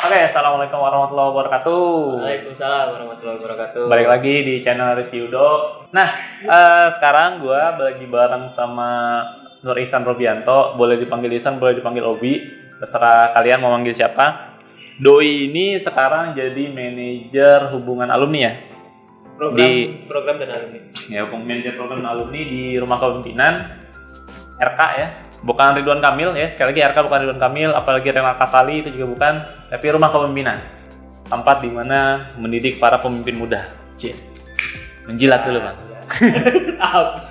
Oke, assalamualaikum warahmatullahi wabarakatuh. Waalaikumsalam warahmatullahi wabarakatuh. Balik lagi di channel Rizky Udo. Nah, eh, sekarang gue lagi bareng sama Nur Ihsan Robianto. Boleh dipanggil Ihsan, boleh dipanggil Obi. Terserah kalian mau manggil siapa. Doi ini sekarang jadi manajer hubungan alumni ya. program, di- program dan alumni. Ya, manajer program alumni di Rumah Kepemimpinan RK ya. Bukan Ridwan Kamil ya, sekali lagi RK bukan Ridwan Kamil, apalagi Renal Kasali itu juga bukan, tapi Rumah Kepemimpinan. Tempat di mana mendidik para pemimpin muda. Cie. Menjilat dulu, Bang.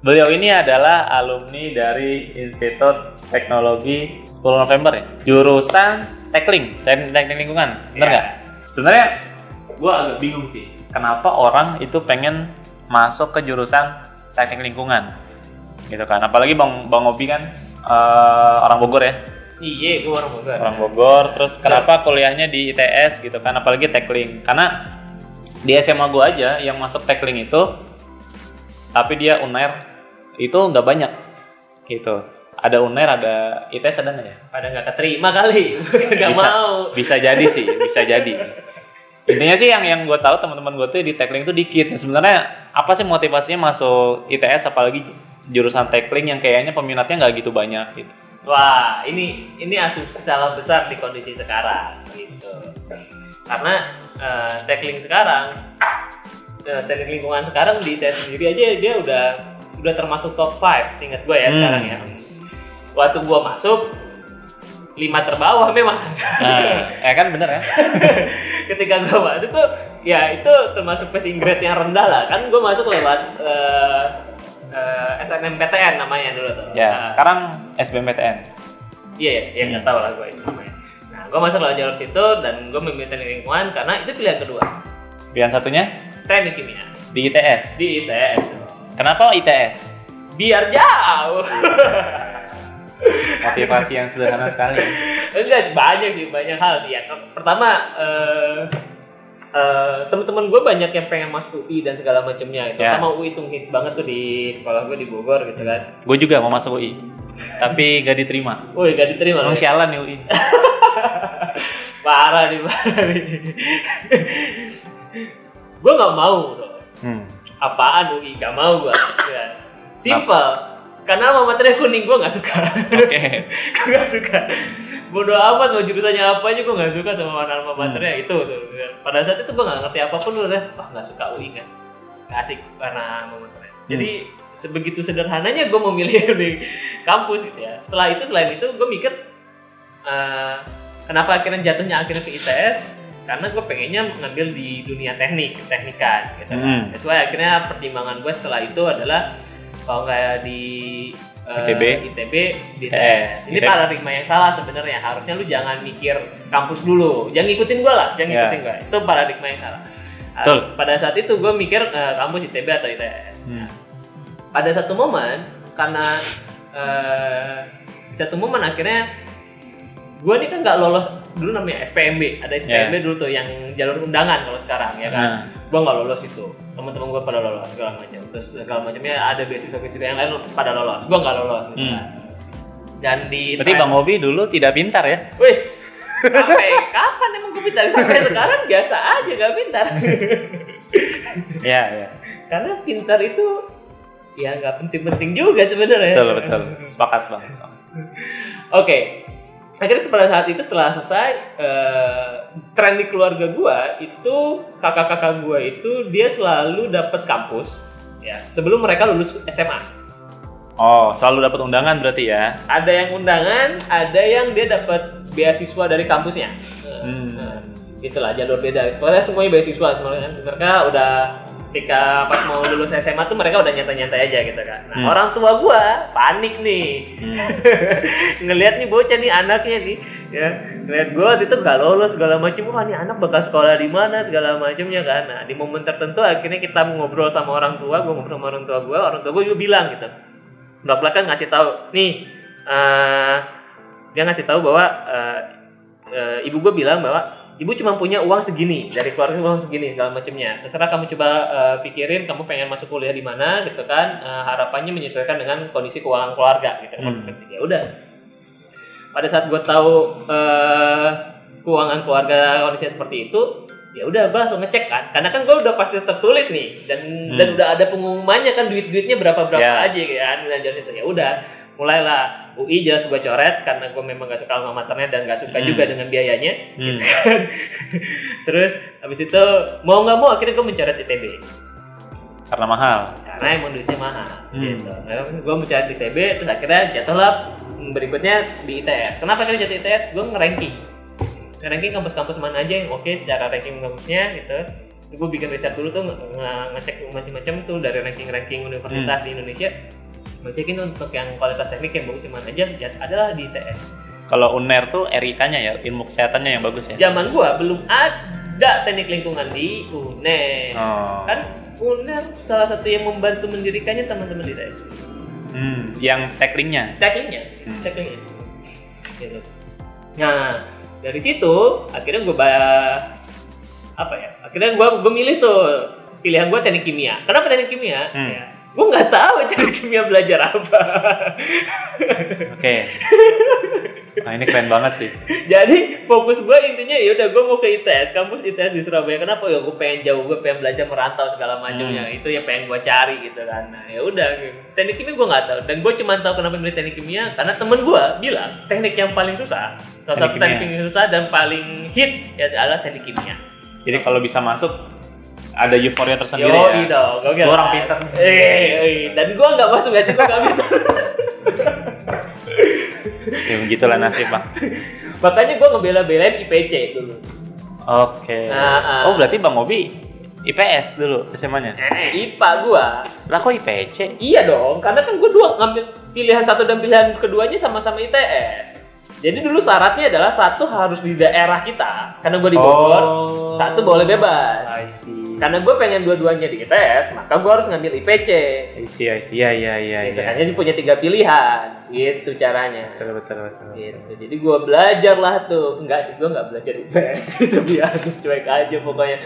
Beliau ini adalah alumni dari Institut Teknologi 10 November ya. Jurusan Tekling, Teknik Teknik Lingkungan. Benar Iya. nggak? Sebenarnya gue agak bingung sih. Kenapa orang itu pengen masuk ke jurusan Teknik Lingkungan? Gitu kan. Apalagi Bang Bang Obi kan eh, orang Bogor ya. Iya, gue orang Bogor. Orang Bogor. Terus kenapa kuliahnya di ITS gitu kan? Apalagi Tekling. Karena di SMA gue aja yang masuk Tekling itu tapi dia unair itu nggak banyak gitu ada unair ada ITS ada nggak ya Pada nggak keterima kali, nggak bisa mau. bisa jadi sih bisa jadi intinya sih yang yang gue tahu teman-teman gue tuh di tackling itu dikit sebenarnya apa sih motivasinya masuk ITS apalagi jurusan tackling yang kayaknya peminatnya nggak gitu banyak gitu Wah, ini ini asumsi salah besar di kondisi sekarang, gitu. Karena eh, tackling sekarang, eh, teknik lingkungan sekarang di tes sendiri aja dia udah udah termasuk top 5 seingat gue ya Hmm. sekarang ya. Waktu gue masuk lima terbawah memang. nah ya kan bener ya ketika gue masuk tuh ya itu termasuk passing grade yang rendah lah kan gue masuk lewat eh, eh, SNMPTN namanya dulu tuh. Ya Nah, sekarang SBMPTN iya ya yang nggak tahu lah gue itu namanya. Nah gue masuk lewat jalur situ dan gue memilih teknik lingkungan karena itu pilihan kedua. Pilihan satunya? Teknik kimia. Di ITS di ITS kenapa ITS biar jauh. Motivasi yang sederhana sekali. Enggak banyak sih banyak hal sih. Ya pertama eh eh, teman-teman gue banyak yang pengen masuk UI dan segala macamnya itu Ya. sama UI itu hit banget tuh di sekolah gue di Bogor gitu kan gue juga mau masuk UI tapi gak diterima Woi gak diterima Emang sialan nih UI Parah nih parah nih. gue gak mau bro. hmm. Apaan UI gak mau gue. Ya. Simple. Karena sama materi kuning gue gak suka. oke gue gak suka. Bodoh amat mau jurusannya apa aja gue gak suka sama warna alma maternya itu tuh. Pada saat itu gue gak ngerti apa pun udah, wah gak suka UI kan. Gak asik warna alma maternya. Jadi sebegitu sederhananya gue memilih di kampus gitu ya. Setelah itu selain itu gue mikir eh, kenapa akhirnya jatuhnya akhirnya ke ITS karena gue pengennya ngambil di dunia teknik teknikan gitu kan. Hmm. Itu akhirnya pertimbangan gue setelah itu adalah kalau kayak di eh, ITB. ITB di ITS. ITS. Ini ITB. paradigma yang salah sebenarnya. Harusnya lu jangan mikir kampus dulu. Jangan ngikutin gue lah, jangan Ya. ngikutin gue. Itu paradigma yang salah. Ah, Betul. Pada saat itu gue mikir eh, kampus ITB atau ITS. Hmm. Pada satu momen karena eh, di satu momen akhirnya gue ini kan nggak lolos dulu namanya SPMB ada SPMB Ya. dulu tuh yang jalur undangan kalau sekarang ya kan Nah. gue nggak lolos itu teman-teman gue pada lolos segala macam terus segala macamnya ada beasiswa-beasiswa yang lain pada lolos gue nggak lolos gitu Hmm. kan. dan di berarti Bang Obi dulu tidak pintar ya wis sampai kapan emang gue pintar sampai sekarang biasa aja gak pintar ya ya karena pintar itu ya nggak penting-penting juga sebenarnya betul betul sepakat bang sepakat. Oke. Akhirnya pada saat itu setelah selesai eh, tren di keluarga gua itu kakak-kakak gua itu dia selalu dapat kampus ya sebelum mereka lulus SMA. oh selalu dapat undangan berarti ya Ada yang undangan, ada yang dia dapat beasiswa dari kampusnya. Hmm. nah, itulah jalur beda. Pokoknya semuanya beasiswa semuanya kan. Mereka udah ketika pas mau lulus SMA tuh mereka udah nyantai-nyantai aja gitu kan. Nah, Hmm. orang tua gua panik nih. Hmm. ngelihat nih bocah nih anaknya nih ya ngelihat gue waktu itu gak lolos segala macam wah nih anak bakal sekolah di mana segala macamnya kan nah di momen tertentu akhirnya kita ngobrol sama orang tua gue ngobrol sama orang tua gue orang tua gue juga bilang gitu belak belakan ngasih tahu nih eh, dia ngasih tahu bahwa eh, eh, ibu gue bilang bahwa ibu cuma punya uang segini dari keluarga uang segini segala macamnya. Terserah kamu coba eh, pikirin kamu pengen masuk kuliah di mana gitu kan. Eh, harapannya menyesuaikan dengan kondisi keuangan keluarga gitu. Kan Hmm. Ya udah. Pada saat gue tahu eh, keuangan keluarga kondisinya seperti itu ya udah gue langsung ngecek kan. Karena kan gue udah pasti tertulis nih dan dan udah ada pengumumannya kan duit duitnya berapa berapa Ya. aja kan. Dan dari situ ya udah mulailah UI jelas gue coret karena gue memang gak suka alma maternya dan gak suka Hmm. juga dengan biayanya Hmm. terus habis itu mau nggak mau akhirnya gue mencoret ITB Karena mahal. karena emang duitnya mahal Hmm. gitu. gue mencari di ITB terus akhirnya jatuhlah berikutnya di ITS. Kenapa akhirnya jatuh ITS? Gue nge-ranking. Nge-ranking kampus-kampus mana aja yang oke secara ranking kampusnya gitu. Gue bikin riset dulu tuh nge- nge- ngecek macam-macam tuh dari ranking-ranking universitas Hmm. di Indonesia. Gue cekin untuk yang kualitas teknik yang bagus mana aja adalah di ITS. Kalau UNER tuh RIK-nya ya, ilmu kesehatannya yang bagus ya. Zaman gua belum ada teknik lingkungan di UNER. Oh. Kan UNER salah satu yang membantu mendirikannya teman-teman di ITS. Hmm, yang tackling-nya. tacklingnya Hmm. tacklingnya gitu. nah dari situ akhirnya gue apa ya akhirnya gue gue milih tuh pilihan gue teknik kimia kenapa teknik kimia Hmm. ya, gue nggak tahu teknik kimia belajar apa. Oke. Nah, ini keren banget sih. jadi fokus gue intinya ya udah gue mau ke ITS kampus ITS di Surabaya. Kenapa? Ya gue pengen jauh gue pengen belajar merantau segala macamnya Hmm. itu yang pengen gue cari gitu kan. Nah ya udah teknik kimia gue nggak tahu. Dan gue cuma tahu kenapa milih teknik kimia karena temen gue bilang teknik yang paling susah salah satu Teknik yang susah dan paling hits ya adalah teknik kimia. Jadi kalau bisa masuk ada euforia tersendiri Yo, ya. dong, Lu orang pinter. Eh, eh, dan gue nggak masuk ya, gue nggak pinter. Ya begitulah nasib, Bang. Makanya gue ngebela-belain IPC dulu. Oke. Nah, ah. Oh, berarti Bang Obi IPS dulu SMA-nya. Eh, IPA gue. Lah kok IPC? Iya dong, karena kan gue dua ngambil pilihan satu dan pilihan keduanya sama-sama ITS. Jadi dulu syaratnya adalah satu harus di daerah kita, karena gue di Bogor. Oh. Satu boleh bebas. I see. Karena gue pengen dua-duanya di ITS, maka gue harus ngambil IPC. I see, I see. Ya, ya, ya, Gitu. ya. Jadi punya tiga pilihan, gitu caranya. Betul, betul, betul. Gitu. Jadi gue belajar lah tuh. Enggak sih, gue nggak belajar IPS. itu biasa cuek aja pokoknya.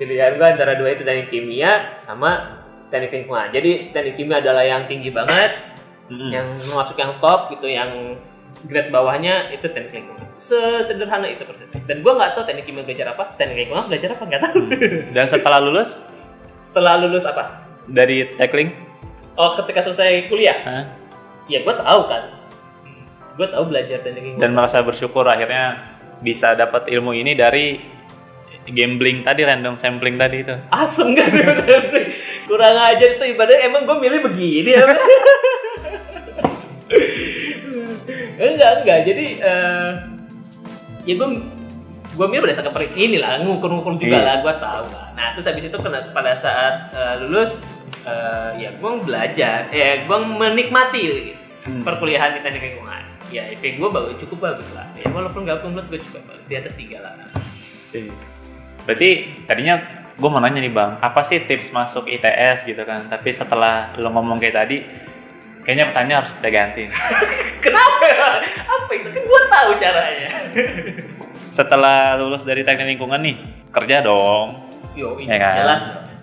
Pilihan gue antara dua itu teknik kimia sama teknik lingkungan. Jadi teknik kimia adalah yang tinggi banget, yang masuk yang top gitu, yang grade bawahnya itu teknik lingkungan. Sesederhana itu persis. Dan gue nggak tahu teknik kimia belajar apa, teknik lingkungan belajar apa nggak tahu. Dan setelah lulus Setelah lulus apa? dari tackling, Oh, ketika selesai kuliah, hah? ya gue tahu kan. Gue tahu belajar teknik lingkungan. dan merasa bersyukur akhirnya bisa dapat ilmu ini dari gambling tadi, random sampling tadi itu. asem kan kurang ajar itu ibadah emang gue milih begini ya enggak enggak jadi eh, ya gue gue milih berdasarkan per ini lah ngukur-ngukur juga Iya. lah gue tahu lah nah terus habis itu kena, pada saat eh, lulus eh, ya gue belajar ya gue menikmati Hmm. perkuliahan di teknik lingkungan ya IP gue bagus cukup bagus lah ya walaupun gak menurut gue cukup bagus di atas tiga lah Sih. Berarti tadinya gue mau nanya nih bang, apa sih tips masuk ITS gitu kan? Tapi setelah lo ngomong kayak tadi, kayaknya pertanyaan harus kita ganti. Kenapa? Apa itu? Kan gue tahu caranya. Setelah lulus dari teknik lingkungan nih, kerja dong. Yo, ini Ya kan? jelas.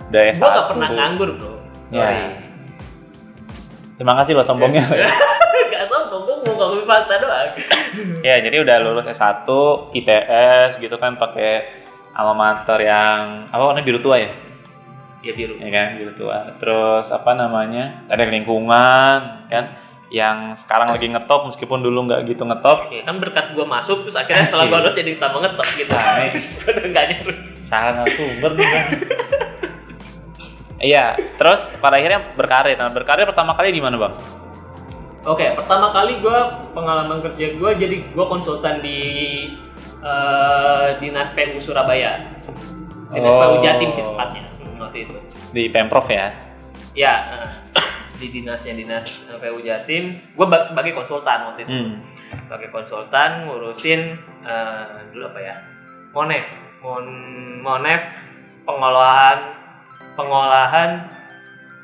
Udah Gue S1. gak pernah nganggur bro. Ya. Terima kasih lo sombongnya. gak sombong, gue mau ngomongin fakta doang. ya jadi udah lulus S1, ITS gitu kan pakai alma mater yang apa warna biru tua ya? Ya biru. ya kan biru tua. Terus apa namanya? Teknik lingkungan kan yang sekarang lagi ngetop meskipun dulu nggak gitu ngetop. Oke, kan berkat gue masuk, terus akhirnya setelah gue lulus jadi tambah ngetop gitu. Nah, ini. Udah nggak nyuruh. Salah narasumber nih kan. Iya, terus pada akhirnya berkarir. Nah, berkarir pertama kali di mana, Bang? Oke, pertama kali gue pengalaman kerja gue jadi gue konsultan di eh, dinas PU Surabaya. Dinas Oh. PU Jatim sih tepatnya waktu itu. Di Pemprov ya. Ya, eh, di dinasnya dinas eh, PU Jatim, gue sebagai konsultan waktu itu. Hmm. Sebagai konsultan ngurusin eh, dulu apa ya? Monef, Mon Monef pengolahan pengolahan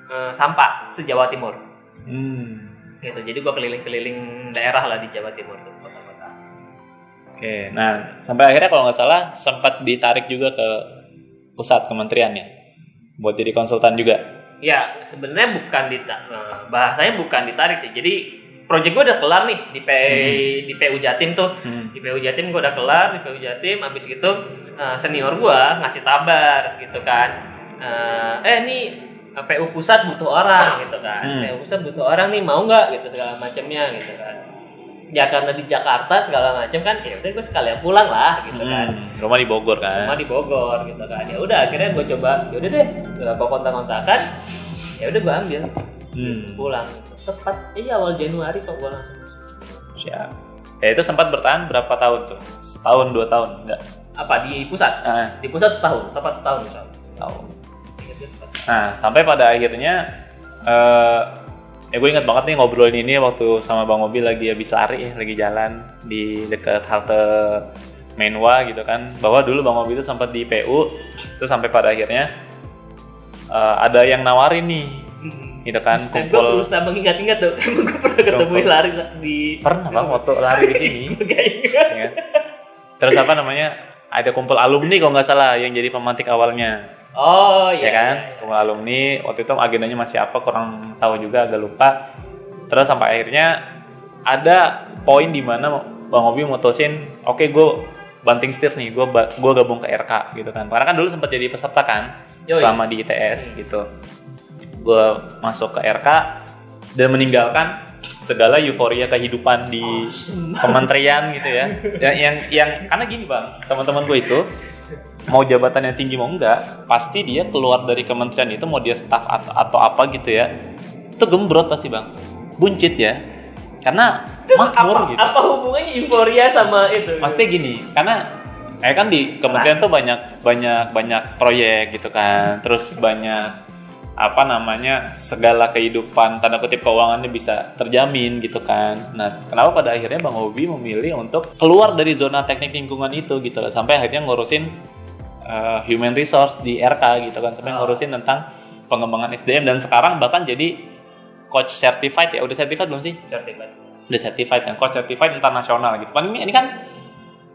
eh, sampah se-Jawa Timur. Hmm. Gitu. Jadi gue keliling-keliling daerah lah di Jawa Timur tuh, kota-kota. Oke, nah sampai akhirnya kalau nggak salah sempat ditarik juga ke pusat kementeriannya buat jadi konsultan juga. Ya, sebenarnya bukan dita eh, bahasanya bukan ditarik sih. Jadi project gue udah kelar nih di P, di PU Jatim tuh Hmm. di PU Jatim gue udah kelar di PU Jatim abis gitu eh, senior gue ngasih kabar gitu kan eh eh nih PU pusat butuh orang gitu kan Hmm. PU pusat butuh orang nih mau nggak gitu segala macamnya gitu kan ya karena di Jakarta segala macam kan ya udah gue sekalian pulang lah gitu kan Hmm, rumah di Bogor kan. rumah di Bogor gitu kan ya udah akhirnya gue coba ya udah deh gue kontak kontakan ya udah gue ambil Hmm. pulang tepat iya awal Januari kok gue langsung Siap. Ya itu sempat bertahan berapa tahun tuh? Setahun dua tahun enggak? apa di pusat Ah, di pusat setahun tepat setahun setahun setahun. Nah, sampai pada akhirnya eh ya gue ingat banget nih ngobrolin ini waktu sama Bang Mobil lagi habis lari ya, lagi jalan di dekat halte Menwa gitu kan. Bahwa dulu Bang Mobil itu sempat di PU, terus sampai pada akhirnya eh, ada yang nawarin nih gitu kan dan gue kumpul. berusaha mengingat-ingat tuh emang gue pernah ketemu lari di pernah bang waktu lari di sini. Gak ingat. Ya. terus apa namanya ada kumpul alumni kalau nggak salah yang jadi pemantik awalnya oh iya ya kan? kumpul alumni waktu itu agendanya masih apa kurang tahu juga agak lupa. Terus sampai akhirnya ada poin di mana bang Obi mutusin oke gue banting setir nih gue gue gabung ke RK gitu kan. Karena kan dulu sempat jadi peserta kan Yoi. selama di ITS gitu. Gue masuk ke RK dan meninggalkan segala euforia kehidupan di kementerian gitu ya. Yang yang, yang karena gini bang teman-teman gue itu mau jabatan yang tinggi mau enggak pasti dia keluar dari kementerian itu mau dia staff atau, atau apa gitu ya itu gembrot pasti bang. Buncit ya. Karena makmur apa, gitu. apa hubungannya euforia sama itu? Maksudnya gini, karena eh kan di kementerian tuh banyak banyak banyak proyek gitu kan, terus banyak apa namanya segala kehidupan tanda kutip keuangannya bisa terjamin gitu kan. Nah, kenapa pada akhirnya Bang Hobi memilih untuk keluar dari zona teknik lingkungan itu gitu loh, sampai akhirnya ngurusin uh, human resource di RK gitu kan, sampai ngurusin tentang pengembangan SDM dan sekarang bahkan jadi coach certified ya, udah certified belum sih? Certified. udah certified kan? Coach certified internasional gitu. Kan ini, ini kan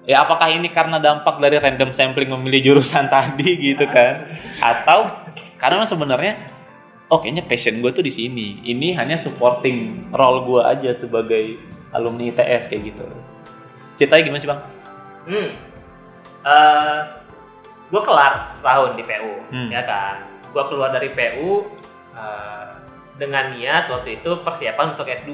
ya apakah ini karena dampak dari random sampling memilih jurusan tadi gitu kan? Atau karena sebenarnya oh kayaknya passion gue tuh di sini. Ini hanya supporting role gue aja sebagai alumni ITS kayak gitu. Ceritanya gimana sih bang? Hmm. Eh, gue kelar setahun di PU, Hmm. ya kan. Gue keluar dari PU eh, dengan niat waktu itu persiapan untuk S2.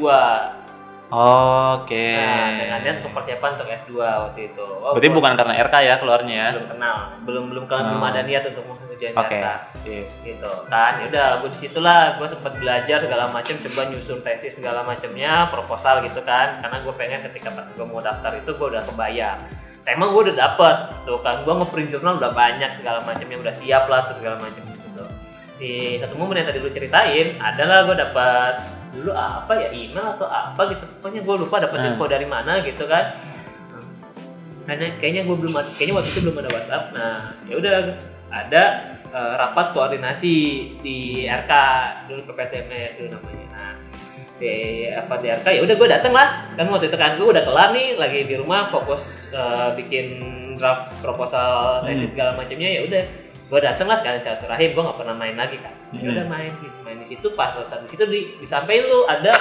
oke Nah, dengan niat untuk persiapan untuk S2 waktu itu. Oh, berarti gua bukan karena RK ya keluarnya ya belum kenal, belum belum kenal, belum Oh. ada niat untuk masuk ujian oke nyata. sip gitu kan ya udah gue di situlah gue sempat belajar segala macam coba nyusun tesis segala macamnya proposal gitu kan karena gue pengen ketika pas gue mau daftar itu gue udah kebayang Nah, emang gue udah dapet. Tuh kan gue ngeprint jurnal udah banyak segala macamnya udah siap lah tuh segala macam gitu di satu momen yang tadi lu ceritain adalah gue dapat dulu apa ya email atau apa gitu. Pokoknya gue lupa dapat Hmm. info dari mana gitu kan. Karena kayaknya gue belum ada- kayaknya waktu itu belum ada WhatsApp. Nah ya udah ada eh, rapat koordinasi di RK dulu PPSMS dulu namanya. Nah di apa di RK ya udah gue dateng lah. Kan waktu itu kan gue udah kelar nih lagi di rumah fokus eh, bikin draft proposal tesis segala macamnya. Ya udah gue dateng lah sekalian silaturahim gue nggak pernah main lagi kan ya udah main sih. Main di situ pas saat di situ di, disampaikan lu ada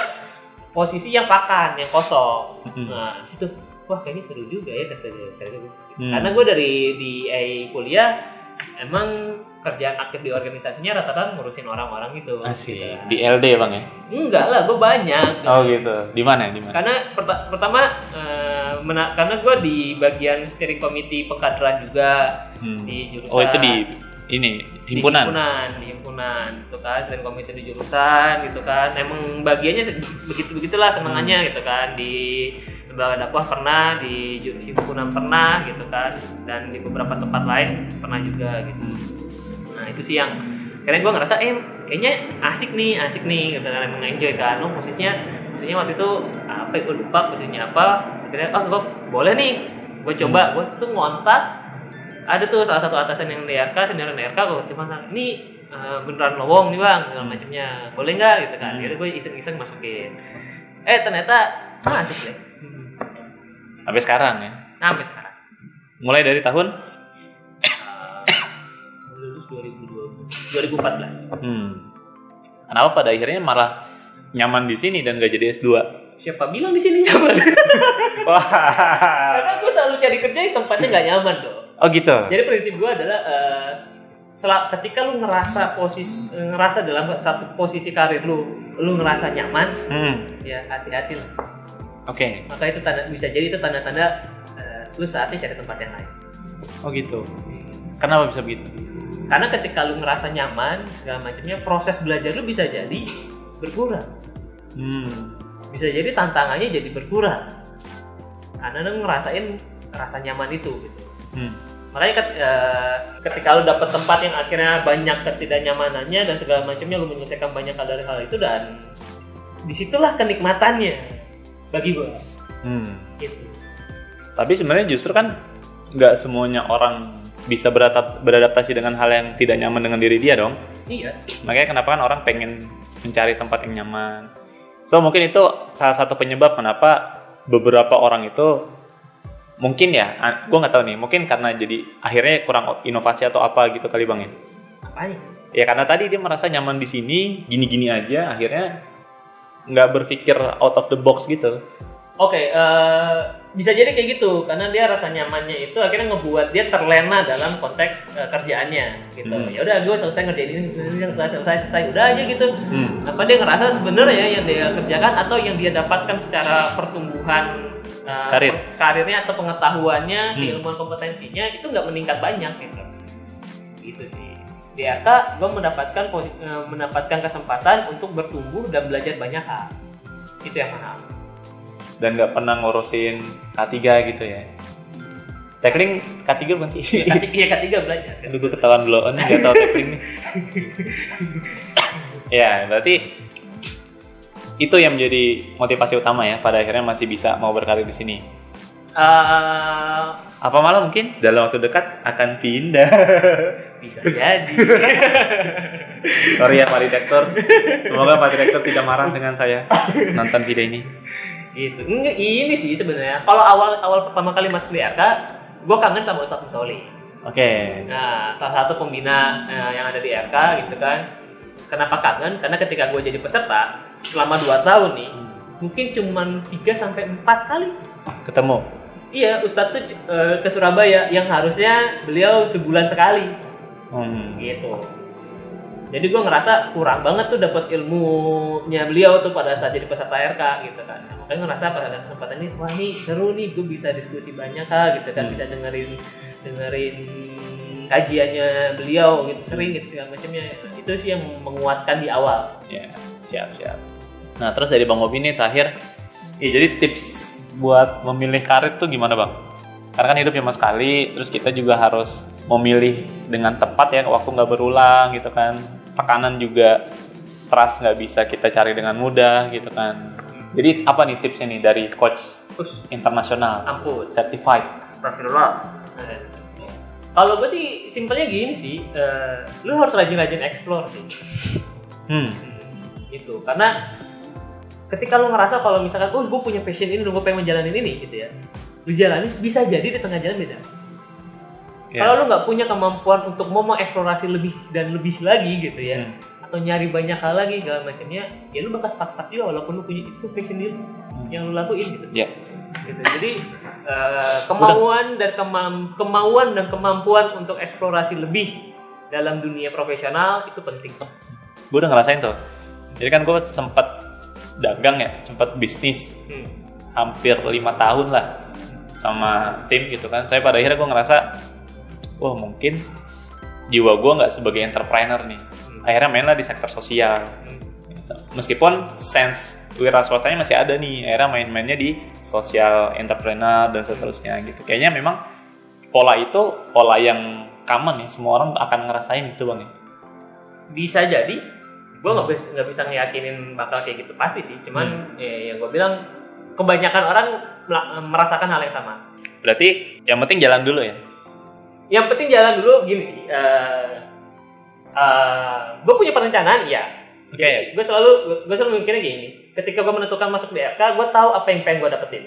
posisi yang pakan yang kosong. Hmm. nah di situ wah kayaknya seru juga ya kata kata gue. Hmm. karena gue dari di AI kuliah emang kerjaan aktif di organisasinya rata-rata ngurusin orang-orang gitu Asik. Gitu. Di LD bang ya? enggak lah gue banyak Oh gitu. Di mana? Di mana? karena perta- pertama eh, mena- karena gue di bagian steering committee pengkaderan juga Hmm. di jurusan Oh itu di ini di himpunan. himpunan di himpunan gitu kan steering committee di jurusan gitu kan emang bagiannya begitu begitulah senengannya Hmm. gitu kan di lembaga dakwah pernah di himpunan pernah gitu kan. Dan di beberapa tempat lain pernah juga gitu. Nah itu sih yang karena gue ngerasa eh kayaknya asik nih asik nih gitu kan. Emang enjoy kan. Oh posisinya posisinya waktu itu apa ya? Gue lupa posisinya apa. Akhirnya oh gue boleh nih. Gue coba. Gue tuh ngontak. Ada tuh salah satu atasan yang di RK senior di RK gue gimana ini eh, beneran lowong nih bang segala macamnya boleh nggak? Gitu kan. Jadi gue iseng-iseng masukin. Eh ternyata masuk deh Sampai sekarang ya. sampai sekarang Mulai dari tahun lulus 2020 2014 Hmm. Kenapa pada akhirnya malah nyaman di sini dan gak jadi S2? siapa bilang di sini nyaman? Wah. Karena gue selalu cari kerja yang tempatnya nggak nyaman dong. Oh gitu. Jadi prinsip gue adalah sel- ketika lu ngerasa posisi ngerasa dalam satu posisi karir lu, lu ngerasa nyaman, Hmm. ya hati-hati lah. Oke. Maka itu tanda bisa jadi itu tanda-tanda eh, lu saatnya cari tempat yang lain. Oh gitu. Kenapa bisa begitu? Karena ketika lu ngerasa nyaman segala macamnya, proses belajar lu bisa jadi berkurang. Hmm. Bisa jadi tantangannya jadi berkurang. Karena lu ngerasain rasa nyaman itu gitu. Hmm. Makanya ket- eh, ketika lu dapet tempat yang akhirnya banyak ketidaknyamanannya dan segala macamnya lu menyelesaikan banyak hal dari hal itu dan di situlah kenikmatannya bagi gua Hmm. gitu. Tapi sebenarnya justru kan nggak semuanya orang bisa beradap- beradaptasi dengan hal yang tidak nyaman dengan diri dia dong. Iya. Makanya kenapa kan orang pengen mencari tempat yang nyaman. So mungkin itu salah satu penyebab kenapa beberapa orang itu mungkin ya, gue nggak tahu nih, mungkin karena jadi akhirnya kurang inovasi atau apa gitu kali bang ya. Apanya? Ya karena tadi dia merasa nyaman di sini, gini-gini aja, akhirnya nggak berpikir out of the box gitu. Oke, eh, bisa jadi kayak gitu karena dia rasa nyamannya itu akhirnya ngebuat dia terlena dalam konteks eh, kerjaannya gitu. Hmm. Ya udah gue selesai ngerjain ini, selesai, selesai, selesai, udah aja gitu. Hmm. Apa dia ngerasa sebenarnya yang dia kerjakan atau yang dia dapatkan secara pertumbuhan eh, Karir. karirnya atau pengetahuannya, Hmm. keilmuan kompetensinya itu nggak meningkat banyak gitu. Gitu sih. RK gue mendapatkan eh, mendapatkan kesempatan untuk bertumbuh dan belajar banyak hal. Itu yang mahal. Dan nggak pernah ngurusin K3 gitu ya. Tackling K3 bukan sih? Iya, K3 iya, K3 belajar. Aduh gue ketahuan blow on nggak tahu tackling nih. ya berarti itu yang menjadi motivasi utama ya pada akhirnya masih bisa mau berkarir di sini. Eh, Apa malah mungkin dalam waktu dekat akan pindah. bisa jadi. Sorry ya Pak Direktur. Semoga Pak Direktur tidak marah dengan saya nonton video ini. gitu. Enggak, ini sih sebenarnya. Kalau awal awal pertama kali masuk di RK, gue kangen sama Ustadz Musoli. Oke. Nah, salah satu pembina eh, yang ada di RK gitu kan. Kenapa kangen? Karena ketika gue jadi peserta selama 2 tahun nih, mungkin cuman 3 sampai 4 kali. Ketemu. Iya, Ustadz tuh eh, ke Surabaya yang harusnya beliau sebulan sekali. Hmm. gitu. Jadi gue ngerasa kurang banget tuh dapat ilmunya beliau tuh pada saat jadi peserta RK gitu kan. Nah, makanya ngerasa pada kesempatan ini wah ini seru nih gue bisa diskusi banyak kah gitu kan. Bisa dengerin dengerin kajiannya beliau gitu sering gitu segala macamnya. Itu sih yang menguatkan di awal. Ya, siap siap. Nah terus dari Bang Bobi nih terakhir, ya jadi tips buat memilih karir tuh gimana Bang? Karena kan hidup cuma sekali, terus kita juga harus memilih dengan tepat ya, waktu nggak berulang gitu kan. Tekanan juga trust nggak bisa kita cari dengan mudah gitu kan. Jadi apa nih tipsnya nih dari coach terus internasional ampun certified? Astagfirullah. Kalau gue sih simpelnya gini sih, eh, lu harus rajin-rajin explore sih. Hmm, gitu karena ketika lu ngerasa kalau misalkan oh gue punya passion ini gue pengen menjalanin ini gitu ya lu jalani bisa jadi di tengah jalan beda ya. kalau lu nggak punya kemampuan untuk mau mengeksplorasi lebih dan lebih lagi gitu ya Hmm. atau nyari banyak hal lagi segala macamnya ya lu bakal stuck stuck juga walaupun lu punya itu passion dia yang lu lakuin gitu ya. gitu. Jadi eh, kemauan dan kemam- kemauan dan kemampuan untuk eksplorasi lebih dalam dunia profesional itu penting. Gue udah ngerasain tuh. Jadi kan gue sempat dagang ya, sempat bisnis. Hmm. hampir lima tahun lah sama tim gitu kan. Saya pada akhirnya gue ngerasa wah mungkin jiwa gue nggak sebagai entrepreneur nih. Akhirnya mainlah di sektor sosial. Meskipun sense wira swastanya masih ada nih akhirnya main-mainnya di sosial entrepreneur dan seterusnya gitu. Kayaknya memang pola itu pola yang common ya. Semua orang akan ngerasain itu bang ya. Bisa jadi, gue nggak bisa nggak bisa ngeyakinin bakal kayak gitu pasti sih. Cuman ya, yang gue bilang kebanyakan orang merasakan hal yang sama. berarti yang penting jalan dulu ya Yang penting jalan dulu gini sih. gue punya perencanaan, iya. Oke. Gue selalu gue selalu mikirnya gini. Ketika gue menentukan masuk di RK, gue tahu apa yang pengen gue dapetin.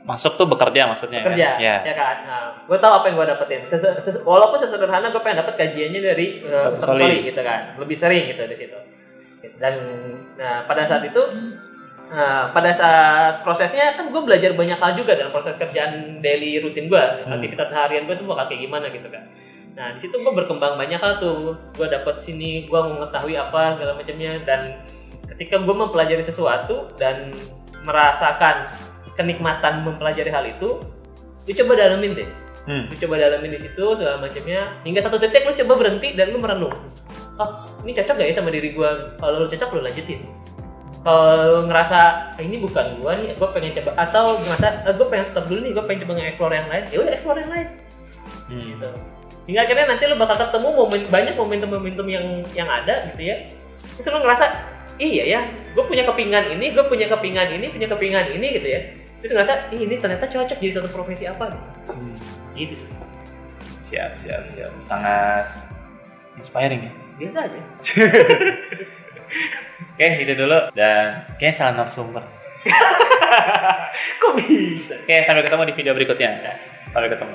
masuk tuh bekerja maksudnya kerja kan? ya ya kan nah, gue tahu apa yang gue dapetin Sese- ses- walaupun sesederhana gue pengen dapet kajiannya dari uh, Soli. Soli gitu kan lebih sering gitu di situ dan nah pada saat itu Nah, pada saat prosesnya kan gue belajar banyak hal juga dalam proses kerjaan daily rutin gue, Hmm. aktivitas seharian gue tuh bakal kayak gimana gitu kan. Nah, di situ gue berkembang banyak hal tuh. Gue dapet sini, gue mengetahui apa segala macamnya dan ketika gue mempelajari sesuatu dan merasakan kenikmatan mempelajari hal itu, lu coba dalamin deh. Hmm. Lu coba dalamin di situ segala macamnya hingga satu titik lu coba berhenti dan lu merenung. Oh, ini cocok gak ya sama diri gue? Kalau lu cocok lu lanjutin kalau ngerasa "Ah, ini bukan gua nih gue pengen coba atau ngerasa gue pengen stop dulu nih gue pengen coba nge-explore yang lain ya udah explore yang lain Hmm. gitu hingga akhirnya nanti lo bakal ketemu momen banyak momentum-momentum yang yang ada gitu ya terus lo ngerasa iya ya gue punya kepingan ini gue punya kepingan ini punya kepingan ini gitu ya terus ngerasa Ih, ini ternyata cocok jadi satu profesi apa gitu, Hmm. gitu sih. Siap, siap, siap. Sangat inspiring ya. Biasa aja Oke, itu dulu. Dan kayaknya salah narasumber. kok bisa Oke, sampai ketemu di video berikutnya. Sampai ketemu.